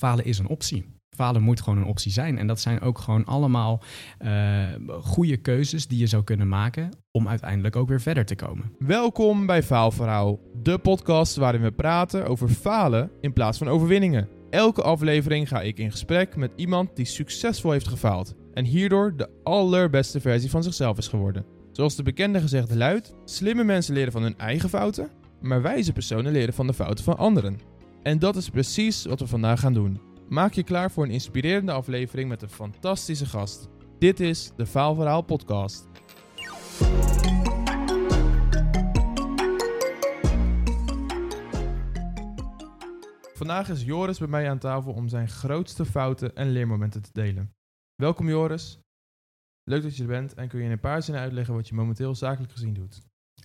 falen is een optie. Falen moet gewoon een optie zijn. En dat zijn ook gewoon allemaal uh, goede keuzes die je zou kunnen maken om uiteindelijk ook weer verder te komen. Welkom bij Faalverhaal, de podcast waarin we praten over falen in plaats van overwinningen. Elke aflevering ga ik in gesprek met iemand die succesvol heeft gefaald en hierdoor de allerbeste versie van zichzelf is geworden. Zoals de bekende gezegde luidt: slimme mensen leren van hun eigen fouten, maar wijze personen leren van de fouten van anderen. En dat is precies wat we vandaag gaan doen. Maak je klaar voor een inspirerende aflevering met een fantastische gast. Dit is de Faalverhaal Podcast. Vandaag is Joris bij mij aan tafel om zijn grootste fouten en leermomenten te delen. Welkom Joris. Leuk dat je er bent en kun je in een paar zinnen uitleggen wat je momenteel zakelijk gezien doet.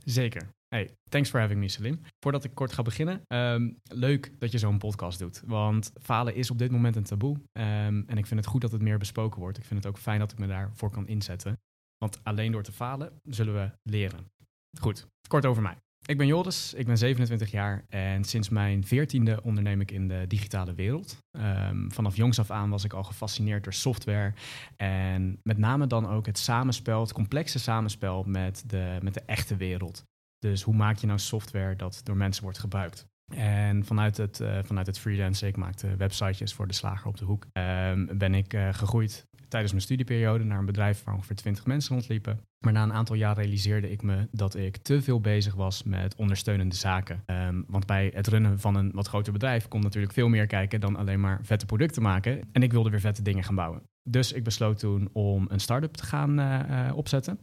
Zeker. Hey, thanks for having me, Salim. Voordat ik kort ga beginnen, ehm, leuk dat je zo'n podcast doet. Want falen is op dit moment een taboe. Ehm, en ik vind het goed dat het meer besproken wordt. Ik vind het ook fijn dat ik me daarvoor kan inzetten. Want alleen door te falen zullen we leren. Goed, kort over mij. Ik ben Joris, ik ben 27 jaar en sinds mijn 14e onderneem ik in de digitale wereld. Um, vanaf jongs af aan was ik al gefascineerd door software en met name dan ook het samenspel, het complexe samenspel met de, met de echte wereld. Dus hoe maak je nou software dat door mensen wordt gebruikt? En vanuit het, uh, vanuit het freelance, ik maakte websitejes voor de slager op de hoek, um, ben ik uh, gegroeid tijdens mijn studieperiode naar een bedrijf waar ongeveer 20 mensen rondliepen. Maar na een aantal jaar realiseerde ik me dat ik te veel bezig was met ondersteunende zaken. Um, want bij het runnen van een wat groter bedrijf komt natuurlijk veel meer kijken dan alleen maar vette producten maken. En ik wilde weer vette dingen gaan bouwen. Dus ik besloot toen om een start-up te gaan uh, opzetten.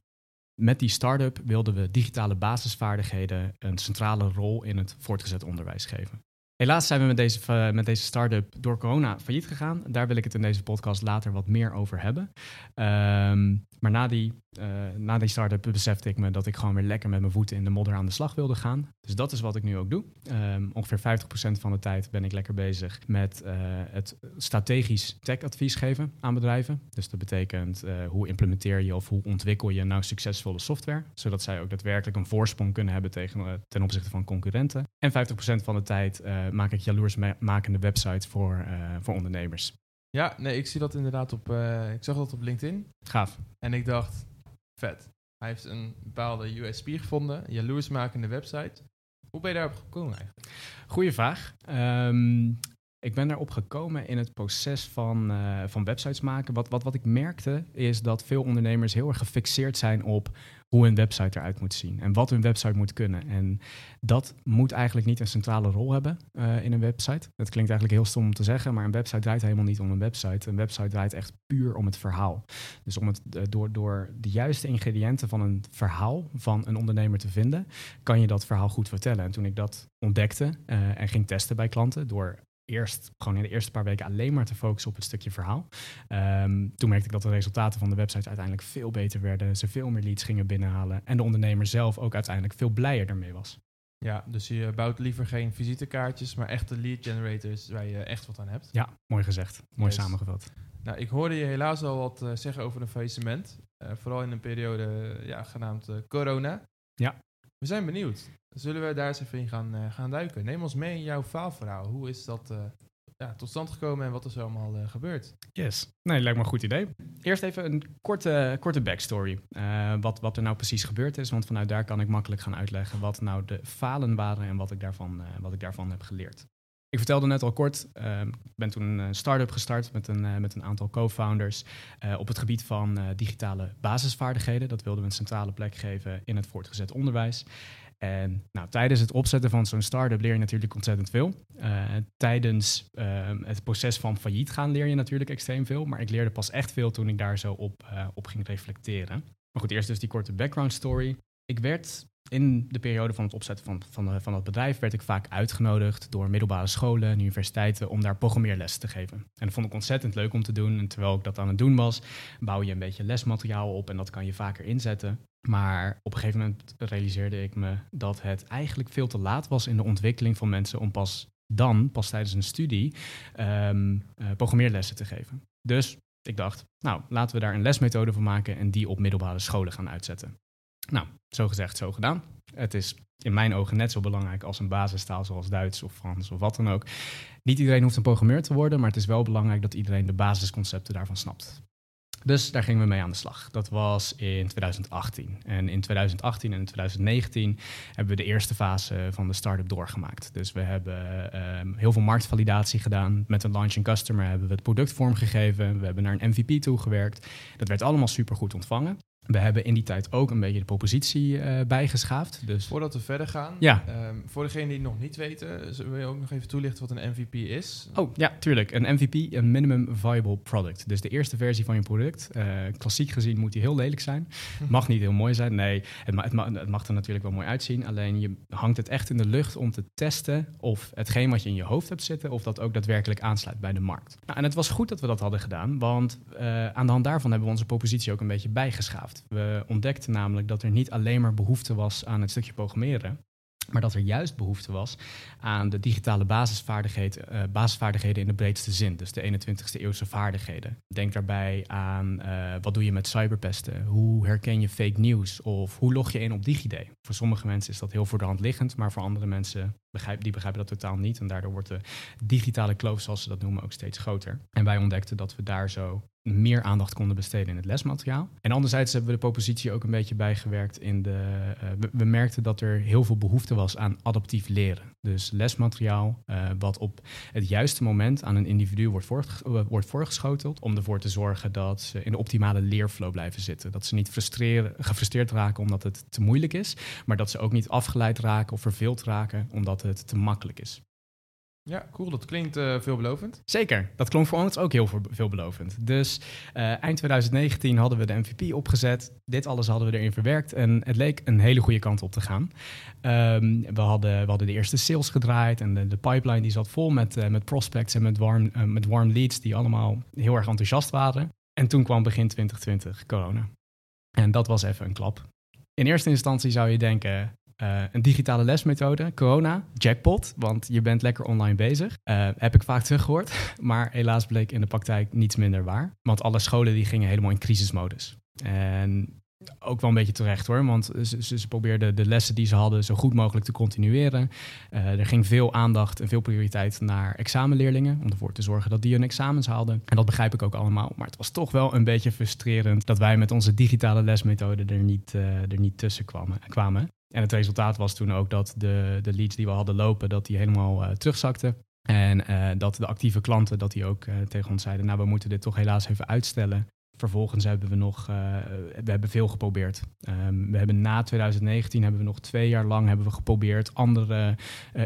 Met die start-up wilden we digitale basisvaardigheden een centrale rol in het voortgezet onderwijs geven. Helaas zijn we met deze, uh, met deze start-up door corona failliet gegaan. Daar wil ik het in deze podcast later wat meer over hebben. Um, maar na die, uh, na die start-up besefte ik me dat ik gewoon weer lekker met mijn voeten in de modder aan de slag wilde gaan. Dus dat is wat ik nu ook doe. Um, ongeveer 50% van de tijd ben ik lekker bezig met uh, het strategisch tech-advies geven aan bedrijven. Dus dat betekent uh, hoe implementeer je of hoe ontwikkel je nou succesvolle software, zodat zij ook daadwerkelijk een voorsprong kunnen hebben tegen, ten opzichte van concurrenten. En 50% van de tijd maak ik jaloersmakende websites voor, voor ondernemers. Ja, nee, ik zie dat inderdaad op. Ik zag dat op LinkedIn. Gaaf. En ik dacht, vet. Hij heeft een bepaalde USP gevonden, jaloersmakende website. Hoe ben je daarop gekomen eigenlijk? Goeie vraag. Um, ik ben daarop gekomen in het proces van, uh, van websites maken. Wat, wat, wat ik merkte is dat veel ondernemers heel erg gefixeerd zijn op hoe een website eruit moet zien en wat een website moet kunnen. En dat moet eigenlijk niet een centrale rol hebben uh, in een website. Dat klinkt eigenlijk heel stom om te zeggen, maar een website draait helemaal niet om een website. Een website draait echt puur om het verhaal. Dus om het, uh, door, door de juiste ingrediënten van een verhaal van een ondernemer te vinden, kan je dat verhaal goed vertellen. En toen ik dat ontdekte uh, en ging testen bij klanten door eerst gewoon in de eerste paar weken alleen maar te focussen op het stukje verhaal. Um, toen merkte ik dat de resultaten van de website uiteindelijk veel beter werden. Ze veel meer leads gingen binnenhalen. En de ondernemer zelf ook uiteindelijk veel blijer ermee was. Ja, dus je bouwt liever geen visitekaartjes, maar echte lead generators waar je echt wat aan hebt. Ja, mooi gezegd. Mooi yes. samengevat. Nou, ik hoorde je helaas al wat uh, zeggen over een faillissement. Uh, vooral in een periode ja, genaamd uh, corona. Ja. We zijn benieuwd. Zullen we daar eens even in gaan, uh, gaan duiken? Neem ons mee in jouw faalverhaal. Hoe is dat uh, ja, tot stand gekomen en wat is er allemaal uh, gebeurd? Yes, nee, lijkt me een goed idee. Eerst even een korte, korte backstory. wat, wat er nou precies gebeurd is, want vanuit daar kan ik makkelijk gaan uitleggen wat nou de falen waren en wat ik daarvan, wat ik daarvan heb geleerd. Ik vertelde net al kort, ik uh, ben toen een start-up gestart met een, uh, met een aantal co-founders uh, op het gebied van digitale basisvaardigheden. Dat wilden we een centrale plek geven in het voortgezet onderwijs. En nou, tijdens het opzetten van zo'n start-up leer je natuurlijk ontzettend veel. Tijdens uh, het proces van failliet gaan leer je natuurlijk extreem veel. Maar ik leerde pas echt veel toen ik daar zo op, op ging reflecteren. Maar goed, eerst dus die korte background story. Ik werd in de periode van het opzetten van, van, van het bedrijf werd ik vaak uitgenodigd door middelbare scholen en universiteiten om daar programmeerlessen te geven. En dat vond ik ontzettend leuk om te doen. En terwijl ik dat aan het doen was, bouw je een beetje lesmateriaal op en dat kan je vaker inzetten. Maar op een gegeven moment realiseerde ik me dat het eigenlijk veel te laat was in de ontwikkeling van mensen om pas dan, pas tijdens een studie, um, uh, programmeerlessen te geven. Dus ik dacht, nou, laten we daar een lesmethode van maken en die op middelbare scholen gaan uitzetten. Nou, zo gezegd, zo gedaan. Het is in mijn ogen net zo belangrijk als een basistaal zoals Duits of Frans of wat dan ook. Niet iedereen hoeft een programmeur te worden, maar het is wel belangrijk dat iedereen de basisconcepten daarvan snapt. Dus daar gingen we mee aan de slag. Dat was in 2018. En in 2018 en 2019 hebben we de eerste fase van de start-up doorgemaakt. Dus we hebben um, heel veel marktvalidatie gedaan. Met een launching customer hebben we het product vormgegeven. We hebben naar een MVP toegewerkt. Dat werd allemaal super goed ontvangen. We hebben in die tijd ook een beetje de propositie uh, bijgeschaafd. Dus... Voordat we verder gaan, ja. Um, voor degenen die het nog niet weten, wil je ook nog even toelichten wat een MVP is? Oh ja, tuurlijk. Een MVP, een Minimum Viable Product. Dus de eerste versie van je product. Uh, klassiek gezien moet die heel lelijk zijn. Mag niet heel mooi zijn. Nee, het, ma het, ma het, mag er natuurlijk wel mooi uitzien. Alleen je hangt het echt in de lucht om te testen of hetgeen wat je in je hoofd hebt zitten, of dat ook daadwerkelijk aansluit bij de markt. Nou, en het was goed dat we dat hadden gedaan, want uh, aan de hand daarvan hebben we onze propositie ook een beetje bijgeschaafd. We ontdekten namelijk dat er niet alleen maar behoefte was aan het stukje programmeren, maar dat er juist behoefte was aan de digitale basisvaardigheden, uh, basisvaardigheden in de breedste zin. Dus de 21ste eeuwse vaardigheden. Denk daarbij aan uh, wat doe je met cyberpesten? Hoe herken je fake news? Of hoe log je in op DigiD? Voor sommige mensen is dat heel voor de hand liggend, maar voor andere mensen die begrijpen dat totaal niet. En daardoor wordt de digitale kloof, zoals ze dat noemen, ook steeds groter. En wij ontdekten dat we daar zo meer aandacht konden besteden in het lesmateriaal. En anderzijds hebben we de propositie ook een beetje bijgewerkt in de. Uh, we, merkten dat er heel veel behoefte was aan adaptief leren. Dus lesmateriaal, uh, wat op het juiste moment aan een individu wordt, uh, wordt voorgeschoteld. Om ervoor te zorgen dat ze in de optimale leerflow blijven zitten. Dat ze niet gefrustreerd raken omdat het te moeilijk is. Maar dat ze ook niet afgeleid raken of verveeld raken omdat het te makkelijk is. Ja, cool. Dat klinkt uh, veelbelovend. Zeker. Dat klonk voor ons ook heel veelbelovend. Dus uh, eind 2019 hadden we de MVP opgezet. Dit alles hadden we erin verwerkt. En het leek een hele goede kant op te gaan. Um, we, hadden, we hadden de eerste sales gedraaid. En de, de pipeline die zat vol met, uh, met prospects en met warm, met warm leads die allemaal heel erg enthousiast waren. En toen kwam begin 2020 corona. En dat was even een klap. In eerste instantie zou je denken, uh, een digitale lesmethode, corona, jackpot, want je bent lekker online bezig. Uh, heb ik vaak teruggehoord, maar helaas bleek in de praktijk niets minder waar. Want alle scholen die gingen helemaal in crisismodus. En ook wel een beetje terecht hoor, want ze, ze, probeerden de lessen die ze hadden zo goed mogelijk te continueren. Uh, er ging veel aandacht en veel prioriteit naar examenleerlingen, om ervoor te zorgen dat die hun examens haalden. En dat begrijp ik ook allemaal, maar het was toch wel een beetje frustrerend dat wij met onze digitale lesmethode er niet, er niet tussen kwamen. kwamen. En het resultaat was toen ook dat de, de leads die we hadden lopen, dat die helemaal uh, terugzakten. En uh, dat de actieve klanten, dat die ook uh, tegen ons zeiden, nou we moeten dit toch helaas even uitstellen. Vervolgens hebben we nog, we hebben veel geprobeerd. Um, we hebben na 2019 hebben we nog twee jaar lang hebben we geprobeerd andere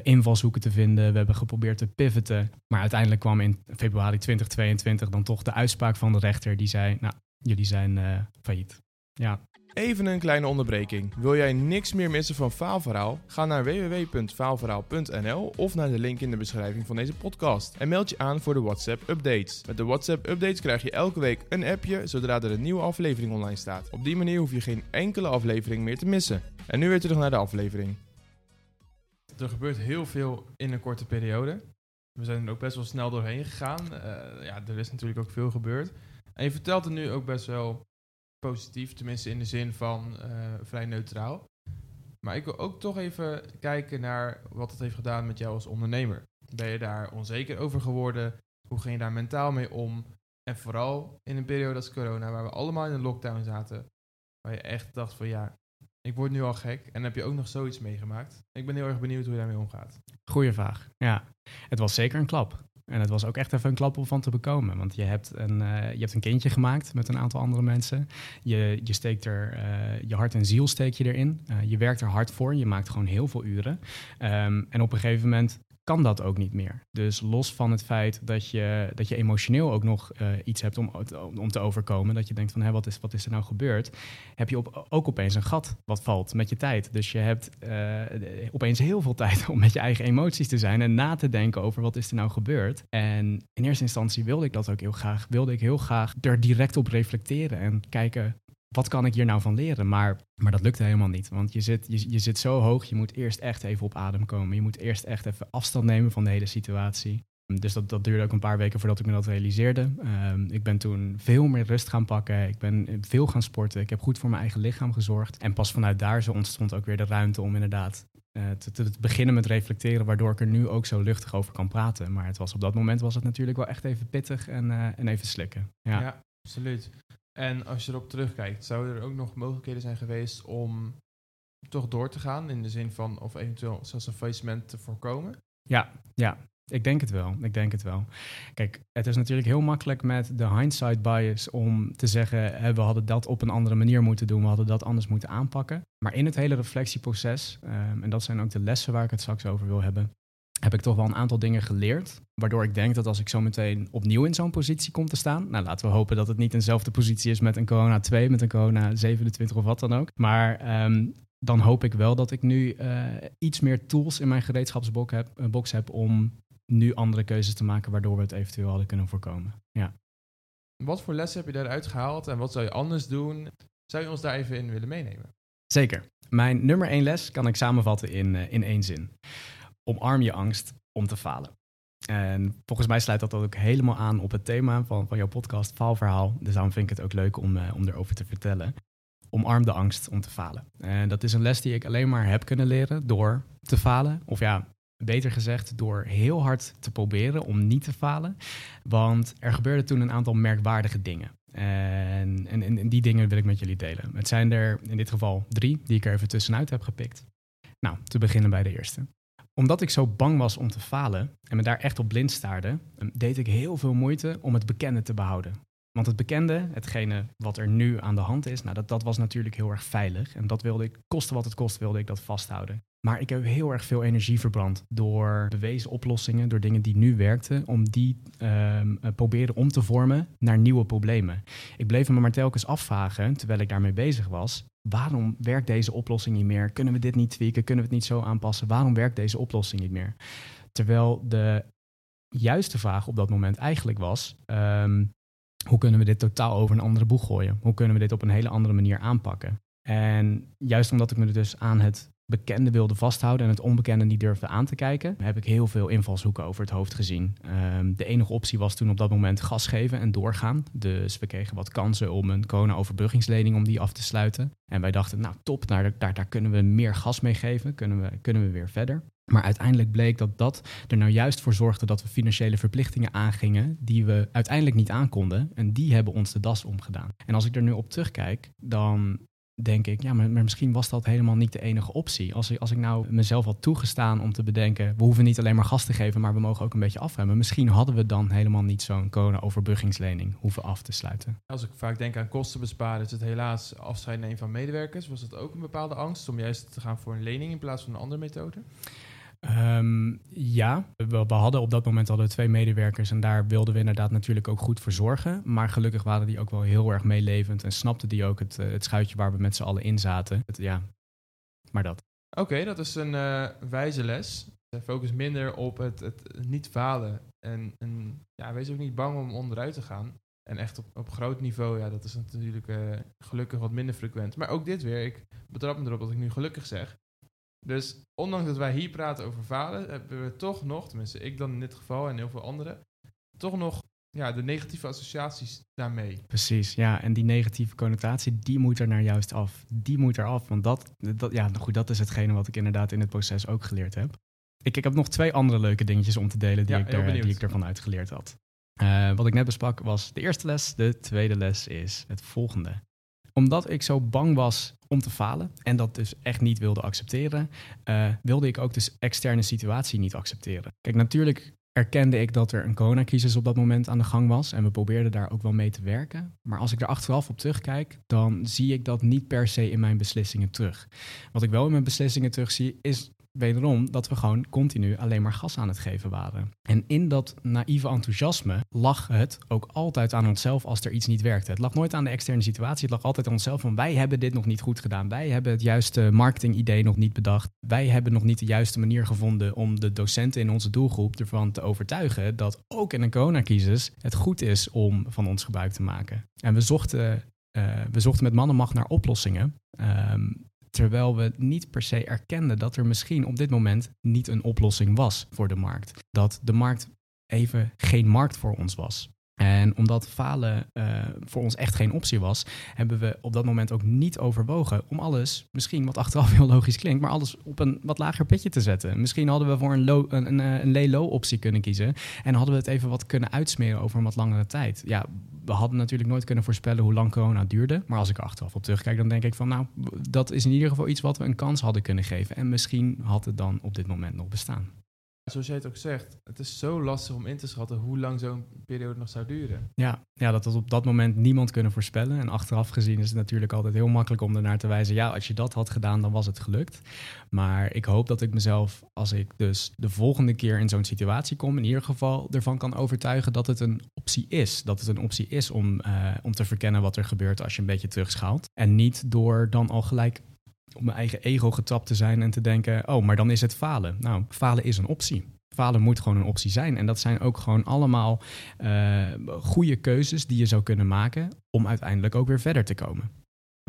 invalshoeken te vinden. We hebben geprobeerd te pivoten. Maar uiteindelijk kwam in februari 2022 dan toch de uitspraak van de rechter die zei, nou jullie zijn failliet. Ja, Even een kleine onderbreking. Wil jij niks meer missen van Faalverhaal? Ga naar www.faalverhaal.nl of naar de link in de beschrijving van deze podcast. En meld je aan voor de WhatsApp updates. Met de WhatsApp updates krijg je elke week een appje zodra er een nieuwe aflevering online staat. Op die manier hoef je geen enkele aflevering meer te missen. En nu weer terug naar de aflevering. Er gebeurt heel veel in een korte periode. We zijn er ook best wel snel doorheen gegaan. Uh, ja, er is natuurlijk ook veel gebeurd. En je vertelt er nu ook best wel positief, tenminste in de zin van uh, vrij neutraal. Maar ik wil ook toch even kijken naar wat het heeft gedaan met jou als ondernemer. Ben je daar onzeker over geworden? Hoe ging je daar mentaal mee om? En vooral in een periode als corona, waar we allemaal in een lockdown zaten, waar je echt dacht van ja, ik word nu al gek. En heb je ook nog zoiets meegemaakt? Ik ben heel erg benieuwd hoe je daarmee omgaat. Goeie vraag. Ja, het was zeker een klap. En het was ook echt even een klap om van te bekomen. Want je hebt een, uh, je hebt een kindje gemaakt met een aantal andere mensen. Je, je steekt er uh, je hart en ziel steek je erin. Uh, je werkt er hard voor. Je maakt gewoon heel veel uren. Um, en op een gegeven moment kan dat ook niet meer. Dus los van het feit dat je, dat je emotioneel ook nog uh, iets hebt om, om te overkomen, dat je denkt van hé, wat, is, wat is er nou gebeurd, heb je op, ook opeens een gat wat valt met je tijd. Dus je hebt uh, opeens heel veel tijd om met je eigen emoties te zijn en na te denken over wat is er nou gebeurd. En in eerste instantie wilde ik dat ook heel graag. Wilde ik heel graag er direct op reflecteren en kijken wat kan ik hier nou van leren? Maar, maar dat lukte helemaal niet. Want je zit, je, je zit zo hoog, je moet eerst echt even op adem komen. Je moet eerst echt even afstand nemen van de hele situatie. Dus dat, dat duurde ook een paar weken voordat ik me dat realiseerde. Ehm, ik ben toen veel meer rust gaan pakken. Ik ben veel gaan sporten. Ik heb goed voor mijn eigen lichaam gezorgd. En pas vanuit daar zo ontstond ook weer de ruimte om inderdaad uh, te, te, beginnen met reflecteren, waardoor ik er nu ook zo luchtig over kan praten. Maar het was op dat moment was het natuurlijk wel echt even pittig en, uh, en even slikken. Ja. ja, absoluut. En als je erop terugkijkt, zouden er ook nog mogelijkheden zijn geweest om toch door te gaan in de zin van of eventueel zelfs een faillissement te voorkomen? Ja, ja. Ik denk het wel. Ik denk het wel. Kijk, het is natuurlijk heel makkelijk met de hindsight bias om te zeggen: we hadden dat op een andere manier moeten doen, we hadden dat anders moeten aanpakken. Maar in het hele reflectieproces, um, en dat zijn ook de lessen waar ik het straks over wil hebben, heb ik toch wel een aantal dingen geleerd. Waardoor ik denk dat als ik zo meteen opnieuw in zo'n positie kom te staan. Nou, laten we hopen dat het niet eenzelfde positie is met een corona 2, met een corona 27 of wat dan ook. Maar um, dan hoop ik wel dat ik nu uh, iets meer tools in mijn gereedschapsbox heb, uh, box heb om nu andere keuzes te maken waardoor we het eventueel hadden kunnen voorkomen. Ja. Wat voor lessen heb je daaruit gehaald en wat zou je anders doen? Zou je ons daar even in willen meenemen? Zeker. Mijn nummer één les kan ik samenvatten in, uh, in één zin. Omarm je angst om te falen. En volgens mij sluit dat ook helemaal aan op het thema van, van jouw podcast, Faalverhaal. Dus daarom vind ik het ook leuk om, uh, om erover te vertellen. Omarm de angst om te falen. En dat is een les die ik alleen maar heb kunnen leren door te falen. Of ja, beter gezegd, door heel hard te proberen om niet te falen. Want er gebeurden toen een aantal merkwaardige dingen. En, en, en, die dingen wil ik met jullie delen. Het zijn er in dit geval drie die ik er even tussenuit heb gepikt. Nou, te beginnen bij de eerste. Omdat ik zo bang was om te falen en me daar echt op blind staarde, deed ik heel veel moeite om het bekende te behouden. Want het bekende, hetgene wat er nu aan de hand is, nou dat, dat was natuurlijk heel erg veilig. En dat wilde ik, koste wat het kost, wilde ik dat vasthouden. Maar ik heb heel erg veel energie verbrand door bewezen oplossingen, door dingen die nu werkten, om die um, proberen om te vormen naar nieuwe problemen. Ik bleef me maar telkens afvragen, terwijl ik daarmee bezig was, waarom werkt deze oplossing niet meer? Kunnen we dit niet tweaken? Kunnen we het niet zo aanpassen? Waarom werkt deze oplossing niet meer? Terwijl de juiste vraag op dat moment eigenlijk was, um, hoe kunnen we dit totaal over een andere boeg gooien? Hoe kunnen we dit op een hele andere manier aanpakken? En juist omdat ik me dus aan het bekende wilde vasthouden en het onbekende niet durfde aan te kijken, heb ik heel veel invalshoeken over het hoofd gezien. Um, de enige optie was toen op dat moment gas geven en doorgaan. Dus we kregen wat kansen om een corona-overbruggingslening om die af te sluiten. En wij dachten, nou top, daar, daar, daar kunnen we meer gas mee geven, kunnen we, kunnen we weer verder. Maar uiteindelijk bleek dat dat er nou juist voor zorgde dat we financiële verplichtingen aangingen die we uiteindelijk niet aankonden. En die hebben ons de das omgedaan. En als ik er nu op terugkijk, dan denk ik, ja, maar, misschien was dat helemaal niet de enige optie. Als ik, als ik nou mezelf had toegestaan om te bedenken, we hoeven niet alleen maar gas te geven, maar we mogen ook een beetje afremmen. Misschien hadden we dan helemaal niet zo'n corona-overbruggingslening hoeven af te sluiten. Als ik vaak denk aan kosten besparen, is het helaas afscheid nemen van medewerkers. Was dat ook een bepaalde angst om juist te gaan voor een lening in plaats van een andere methode? Um, ja, we, hadden op dat moment hadden twee medewerkers en daar wilden we inderdaad natuurlijk ook goed voor zorgen. Maar gelukkig waren die ook wel heel erg meelevend en snapten die ook het, uh, het schuitje waar we met z'n allen in zaten. Het, ja, maar dat. Oké, dat is een uh, wijze les. Focus minder op het, het niet falen. En, en, ja, wees ook niet bang om onderuit te gaan. En echt op, op groot niveau, ja, dat is natuurlijk gelukkig wat minder frequent. Maar ook dit weer, ik betrap me erop dat ik nu gelukkig zeg. Dus ondanks dat wij hier praten over falen, hebben we toch nog, tenminste ik dan in dit geval en heel veel anderen, toch nog ja, de negatieve associaties daarmee. Precies, ja. En die negatieve connotatie, die moet er nou juist af. Die moet er af, want dat, dat, ja, nou goed, dat is hetgene wat ik inderdaad in het proces ook geleerd heb. Ik, ik heb nog twee andere leuke dingetjes om te delen die, ja, ik, er, die ik ervan uitgeleerd had. Uh, wat ik net besprak was de eerste les. De tweede les is het volgende omdat ik zo bang was om te falen en dat dus echt niet wilde accepteren, uh, wilde ik ook de externe situatie niet accepteren. Kijk, natuurlijk erkende ik dat er een coronacrisis op dat moment aan de gang was en we probeerden daar ook wel mee te werken. Maar als ik er achteraf op terugkijk, dan zie ik dat niet per se in mijn beslissingen terug. Wat ik wel in mijn beslissingen terugzie, is wederom dat we gewoon continu alleen maar gas aan het geven waren. En in dat naïeve enthousiasme lag het ook altijd aan onszelf als er iets niet werkte. Het lag nooit aan de externe situatie, het lag altijd aan onszelf van wij hebben dit nog niet goed gedaan. Wij hebben het juiste marketingidee nog niet bedacht. Wij hebben nog niet de juiste manier gevonden om de docenten in onze doelgroep ervan te overtuigen dat ook in een coronacrisis het goed is om van ons gebruik te maken. En we zochten, uh, we zochten met mannenmacht naar oplossingen. Um, Terwijl we niet per se erkenden dat er misschien op dit moment niet een oplossing was voor de markt. Dat de markt even geen markt voor ons was. En omdat falen uh, voor ons echt geen optie was, hebben we op dat moment ook niet overwogen om alles, misschien wat achteraf heel logisch klinkt, maar alles op een wat lager pitje te zetten. Misschien hadden we voor een, low, een, een, een lay-low optie kunnen kiezen en hadden we het even wat kunnen uitsmeren over een wat langere tijd. Ja, we hadden natuurlijk nooit kunnen voorspellen hoe lang corona duurde, maar als ik er achteraf op terugkijk, dan denk ik van nou, dat is in ieder geval iets wat we een kans hadden kunnen geven. En misschien had het dan op dit moment nog bestaan zoals jij het ook zegt, het is zo lastig om in te schatten hoe lang zo'n periode nog zou duren. Ja, ja, dat had op dat moment niemand kunnen voorspellen. En achteraf gezien is het natuurlijk altijd heel makkelijk om ernaar te wijzen. Ja, als je dat had gedaan, dan was het gelukt. Maar ik hoop dat ik mezelf, als ik dus de volgende keer in zo'n situatie kom, in ieder geval ervan kan overtuigen dat het een optie is. Dat het een optie is om, uh, om te verkennen wat er gebeurt als je een beetje terugschaalt. En niet door dan al gelijk op mijn eigen ego getrapt te zijn en te denken: oh, maar dan is het falen. Nou, falen is een optie. Falen moet gewoon een optie zijn. En dat zijn ook gewoon allemaal uh, goede keuzes die je zou kunnen maken om uiteindelijk ook weer verder te komen.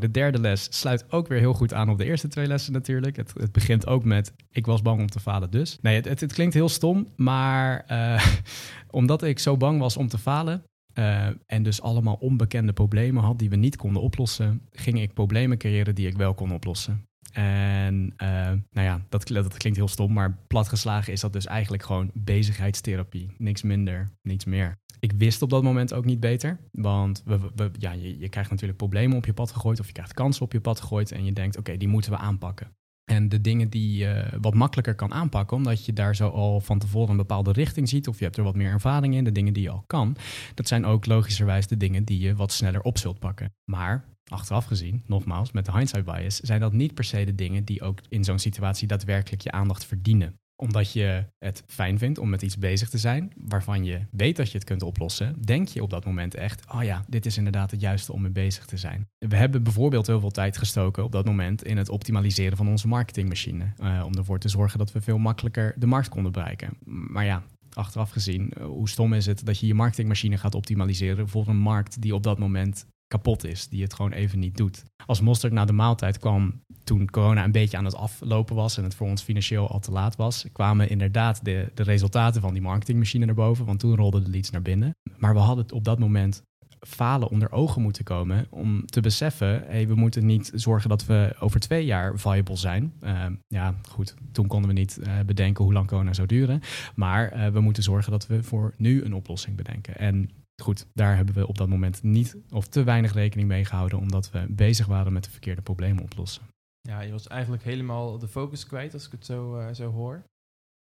De derde les sluit ook weer heel goed aan op de eerste twee lessen natuurlijk. Het, het begint ook met ik was bang om te falen dus. Nee, het, het, klinkt heel stom, maar uh, omdat ik zo bang was om te falen, uh, en dus allemaal onbekende problemen had die we niet konden oplossen, ging ik problemen creëren die ik wel kon oplossen. En uh, nou ja, dat, dat, klinkt heel stom, maar platgeslagen is dat dus eigenlijk gewoon bezigheidstherapie. Niks minder, niets meer. Ik wist op dat moment ook niet beter, want we, we, ja, je, je, krijgt natuurlijk problemen op je pad gegooid of je krijgt kansen op je pad gegooid en je denkt, oké, die moeten we aanpakken. En de dingen die je wat makkelijker kan aanpakken, omdat je daar zo al van tevoren een bepaalde richting ziet, of je hebt er wat meer ervaring in, de dingen die je al kan, dat zijn ook logischerwijs de dingen die je wat sneller op zult pakken. Maar achteraf gezien, nogmaals, met de hindsight bias, zijn dat niet per se de dingen die ook in zo'n situatie daadwerkelijk je aandacht verdienen omdat je het fijn vindt om met iets bezig te zijn, waarvan je weet dat je het kunt oplossen, denk je op dat moment echt, oh ja, dit is inderdaad het juiste om mee bezig te zijn. We hebben bijvoorbeeld heel veel tijd gestoken op dat moment in het optimaliseren van onze marketingmachine, uh, om ervoor te zorgen dat we veel makkelijker de markt konden bereiken. Maar ja, achteraf gezien, uh, hoe stom is het dat je je marketingmachine gaat optimaliseren voor een markt die op dat moment kapot is, die het gewoon even niet doet. Als Mosterd na de maaltijd kwam toen corona een beetje aan het aflopen was en het voor ons financieel al te laat was, kwamen inderdaad de, de resultaten van die marketingmachine naar boven, want toen rolden de leads naar binnen. Maar we hadden op dat moment falen onder ogen moeten komen om te beseffen, hey, we moeten niet zorgen dat we over twee jaar viable zijn. Uh, ja, goed, toen konden we niet uh, bedenken hoe lang corona zou duren, maar uh, we moeten zorgen dat we voor nu een oplossing bedenken. En Goed, daar hebben we op dat moment niet of te weinig rekening mee gehouden, omdat we bezig waren met de verkeerde problemen oplossen. Ja, je was eigenlijk helemaal de focus kwijt, als ik het zo, uh, zo hoor.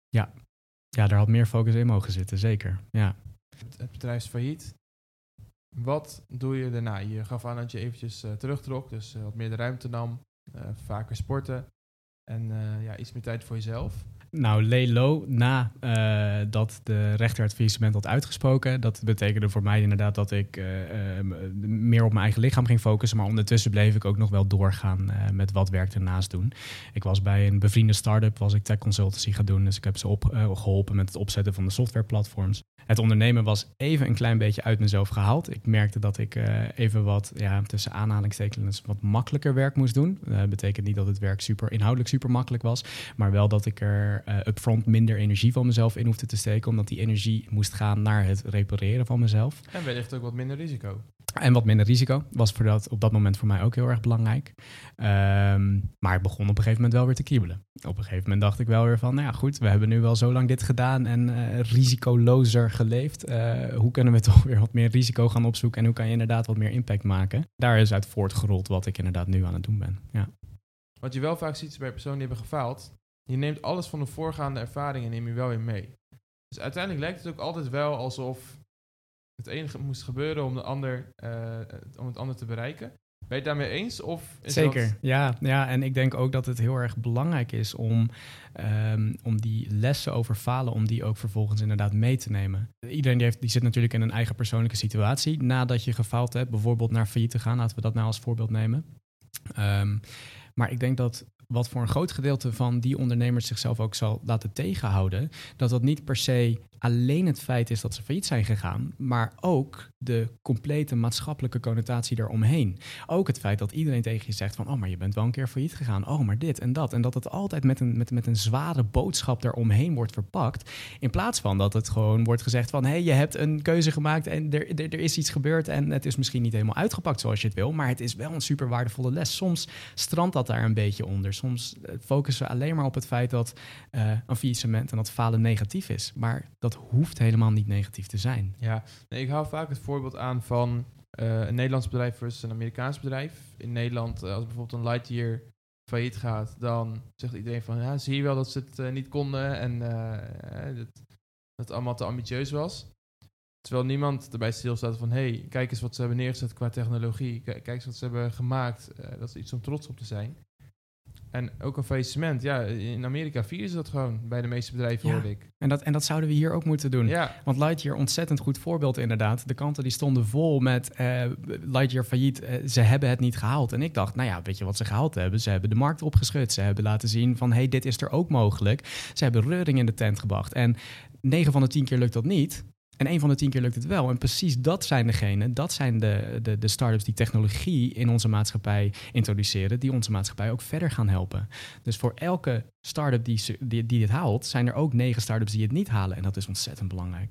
Ja. ja, daar had meer focus in mogen zitten, zeker. Ja. Het, het bedrijf is failliet. Wat doe je daarna? Je gaf aan dat je eventjes uh, terugtrok, dus uh, wat meer de ruimte nam, vaker sporten en ja, iets meer tijd voor jezelf. Nou, lay low na uh, dat de rechter het faillissement had uitgesproken. Dat betekende voor mij inderdaad dat ik uh, uh, meer op mijn eigen lichaam ging focussen. Maar ondertussen bleef ik ook nog wel doorgaan met wat werk ernaast doen. Ik was bij een bevriende start-up, was ik tech consultancy gaan doen. Dus ik heb ze op, geholpen met het opzetten van de softwareplatforms. Het ondernemen was even een klein beetje uit mezelf gehaald. Ik merkte dat ik even wat, ja, tussen aanhalingstekens, wat makkelijker werk moest doen. Dat betekent niet dat het werk super inhoudelijk super makkelijk was. Maar wel dat ik er uh, upfront minder energie van mezelf in hoefde te steken, omdat die energie moest gaan naar het repareren van mezelf. En wellicht ook wat minder risico. En wat minder risico was voor dat, op dat moment voor mij ook heel erg belangrijk. Um, maar ik begon op een gegeven moment wel weer te kiebelen. Op een gegeven moment dacht ik wel weer van, nou ja goed, we hebben nu wel zo lang dit gedaan en uh, risicolozer geleefd. Uh, hoe kunnen we toch weer wat meer risico gaan opzoeken en hoe kan je inderdaad wat meer impact maken? Daar is uit voortgerold wat ik inderdaad nu aan het doen ben. Ja. Wat je wel vaak ziet bij personen die hebben gefaald, je neemt alles van de voorgaande ervaringen neem je wel weer mee. Dus uiteindelijk lijkt het ook altijd wel alsof het enige moest gebeuren om, de ander, uh, om het ander te bereiken. Ben je het daarmee eens? Of Zeker, ja, ja. En ik denk ook dat het heel erg belangrijk is om, um, om die lessen over falen, om die ook vervolgens inderdaad mee te nemen. Iedereen die, heeft, die zit natuurlijk in een eigen persoonlijke situatie nadat je gefaald hebt. Bijvoorbeeld naar failliet te gaan, laten we dat nou als voorbeeld nemen. Um, maar ik denk dat wat voor een groot gedeelte van die ondernemers zichzelf ook zal laten tegenhouden, dat dat niet per se alleen het feit is dat ze failliet zijn gegaan, maar ook de complete maatschappelijke connotatie eromheen. Ook het feit dat iedereen tegen je zegt van, oh, maar je bent wel een keer failliet gegaan, oh, maar dit en dat. En dat het altijd met een, met, met een zware boodschap eromheen wordt verpakt, in plaats van dat het gewoon wordt gezegd van, hey, je hebt een keuze gemaakt en er, er, er is iets gebeurd en het is misschien niet helemaal uitgepakt zoals je het wil, maar het is wel een super waardevolle les. Soms strandt dat daar een beetje onder. Soms eh, focussen alleen maar op het feit dat uh, een faillissement en dat falen negatief is. Maar dat hoeft helemaal niet negatief te zijn. Ja, nee, ik haal vaak het voorbeeld aan van uh, een Nederlands bedrijf versus een Amerikaans bedrijf. In Nederland, als bijvoorbeeld een Lightyear failliet gaat, dan zegt iedereen van, ja, zie je wel dat ze het niet konden en dat, dat het allemaal te ambitieus was. Terwijl niemand erbij stilstaat van, hey, kijk eens wat ze hebben neergezet qua technologie. Kijk eens wat ze hebben gemaakt. Dat is iets om trots op te zijn. En ook een faillissement. Ja, in Amerika vieren ze dat gewoon bij de meeste bedrijven, ja. hoorde ik. En dat, en dat zouden we hier ook moeten doen. Ja. Want Lightyear, ontzettend goed voorbeeld inderdaad. De kanten die stonden vol met uh, Lightyear failliet. Uh, ze hebben het niet gehaald. En ik dacht, nou ja, weet je wat ze gehaald hebben? Ze hebben de markt opgeschud. Ze hebben laten zien van, hey, dit is er ook mogelijk. Ze hebben reuring in de tent gebracht. En 9 van de 10 keer lukt dat niet. En een van de tien keer lukt het wel. En precies dat zijn degene, dat zijn de, de, de start-ups die technologie in onze maatschappij introduceren, die onze maatschappij ook verder gaan helpen. Dus voor elke start-up die, die, die dit haalt, zijn er ook negen start-ups die het niet halen. En dat is ontzettend belangrijk.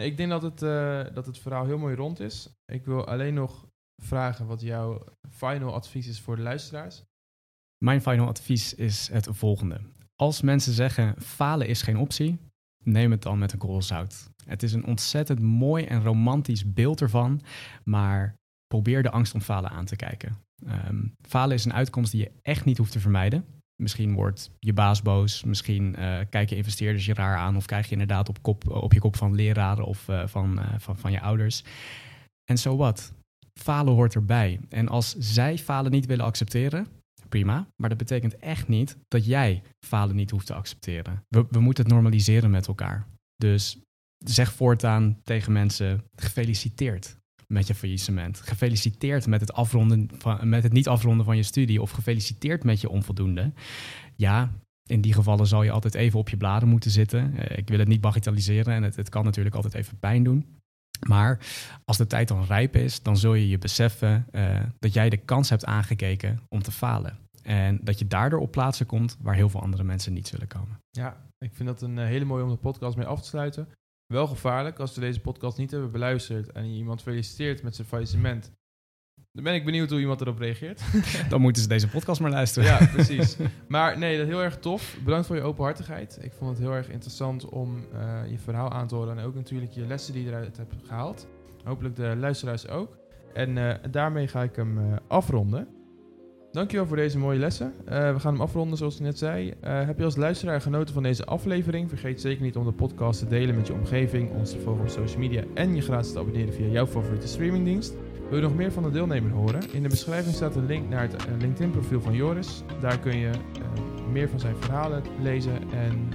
Ik denk dat het, uh, dat het verhaal heel mooi rond is. Ik wil alleen nog vragen wat jouw final advies is voor de luisteraars. Mijn final advies is het volgende. Als mensen zeggen falen is geen optie, neem het dan met een korrel. Het is een ontzettend mooi en romantisch beeld ervan, maar probeer de angst om falen aan te kijken. Um, falen is een uitkomst die je echt niet hoeft te vermijden. Misschien wordt je baas boos, misschien uh, kijken investeerders je raar aan of krijg je inderdaad op, kop, op je kop van leraren of uh, van, uh, van, van je ouders. En zo wat. Falen hoort erbij. En als zij falen niet willen accepteren, prima. Maar dat betekent echt niet dat jij falen niet hoeft te accepteren. We, we moeten het normaliseren met elkaar. Dus zeg voortaan tegen mensen: gefeliciteerd met je faillissement. Gefeliciteerd met het, afronden van, met het niet afronden van je studie. Of gefeliciteerd met je onvoldoende. Ja, in die gevallen zal je altijd even op je bladen moeten zitten. Eh, ik wil het niet bagatelliseren en het, het kan natuurlijk altijd even pijn doen. Maar als de tijd dan rijp is, dan zul je je beseffen uh, dat jij de kans hebt aangekeken om te falen. En dat je daardoor op plaatsen komt waar heel veel andere mensen niet zullen komen. Ja, ik vind dat een eh, hele mooie om de podcast mee af te sluiten. Wel gevaarlijk als we deze podcast niet hebben beluisterd en iemand feliciteert met zijn faillissement. Dan ben ik benieuwd hoe iemand erop reageert. Dan moeten ze deze podcast maar luisteren. Ja, precies. Maar nee, dat is heel erg tof. Bedankt voor je openhartigheid. Ik vond het heel erg interessant om uh, je verhaal aan te horen en ook natuurlijk je lessen die je eruit hebt gehaald. Hopelijk de luisteraars ook. En uh, daarmee ga ik hem uh, afronden. Dankjewel voor deze mooie lessen. Uh, we gaan hem afronden zoals ik net zei. Uh, heb je als luisteraar genoten van deze aflevering? Vergeet zeker niet om de podcast te delen met je omgeving, ons te volgen op social media en je gratis te abonneren via jouw favoriete streamingdienst. Wil je nog meer van de deelnemer horen? In de beschrijving staat een link naar het uh, LinkedIn profiel van Joris. Daar kun je meer van zijn verhalen lezen en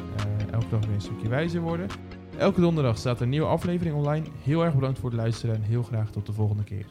elke dag weer een stukje wijzer worden. Elke donderdag staat een nieuwe aflevering online. Heel erg bedankt voor het luisteren en heel graag tot de volgende keer.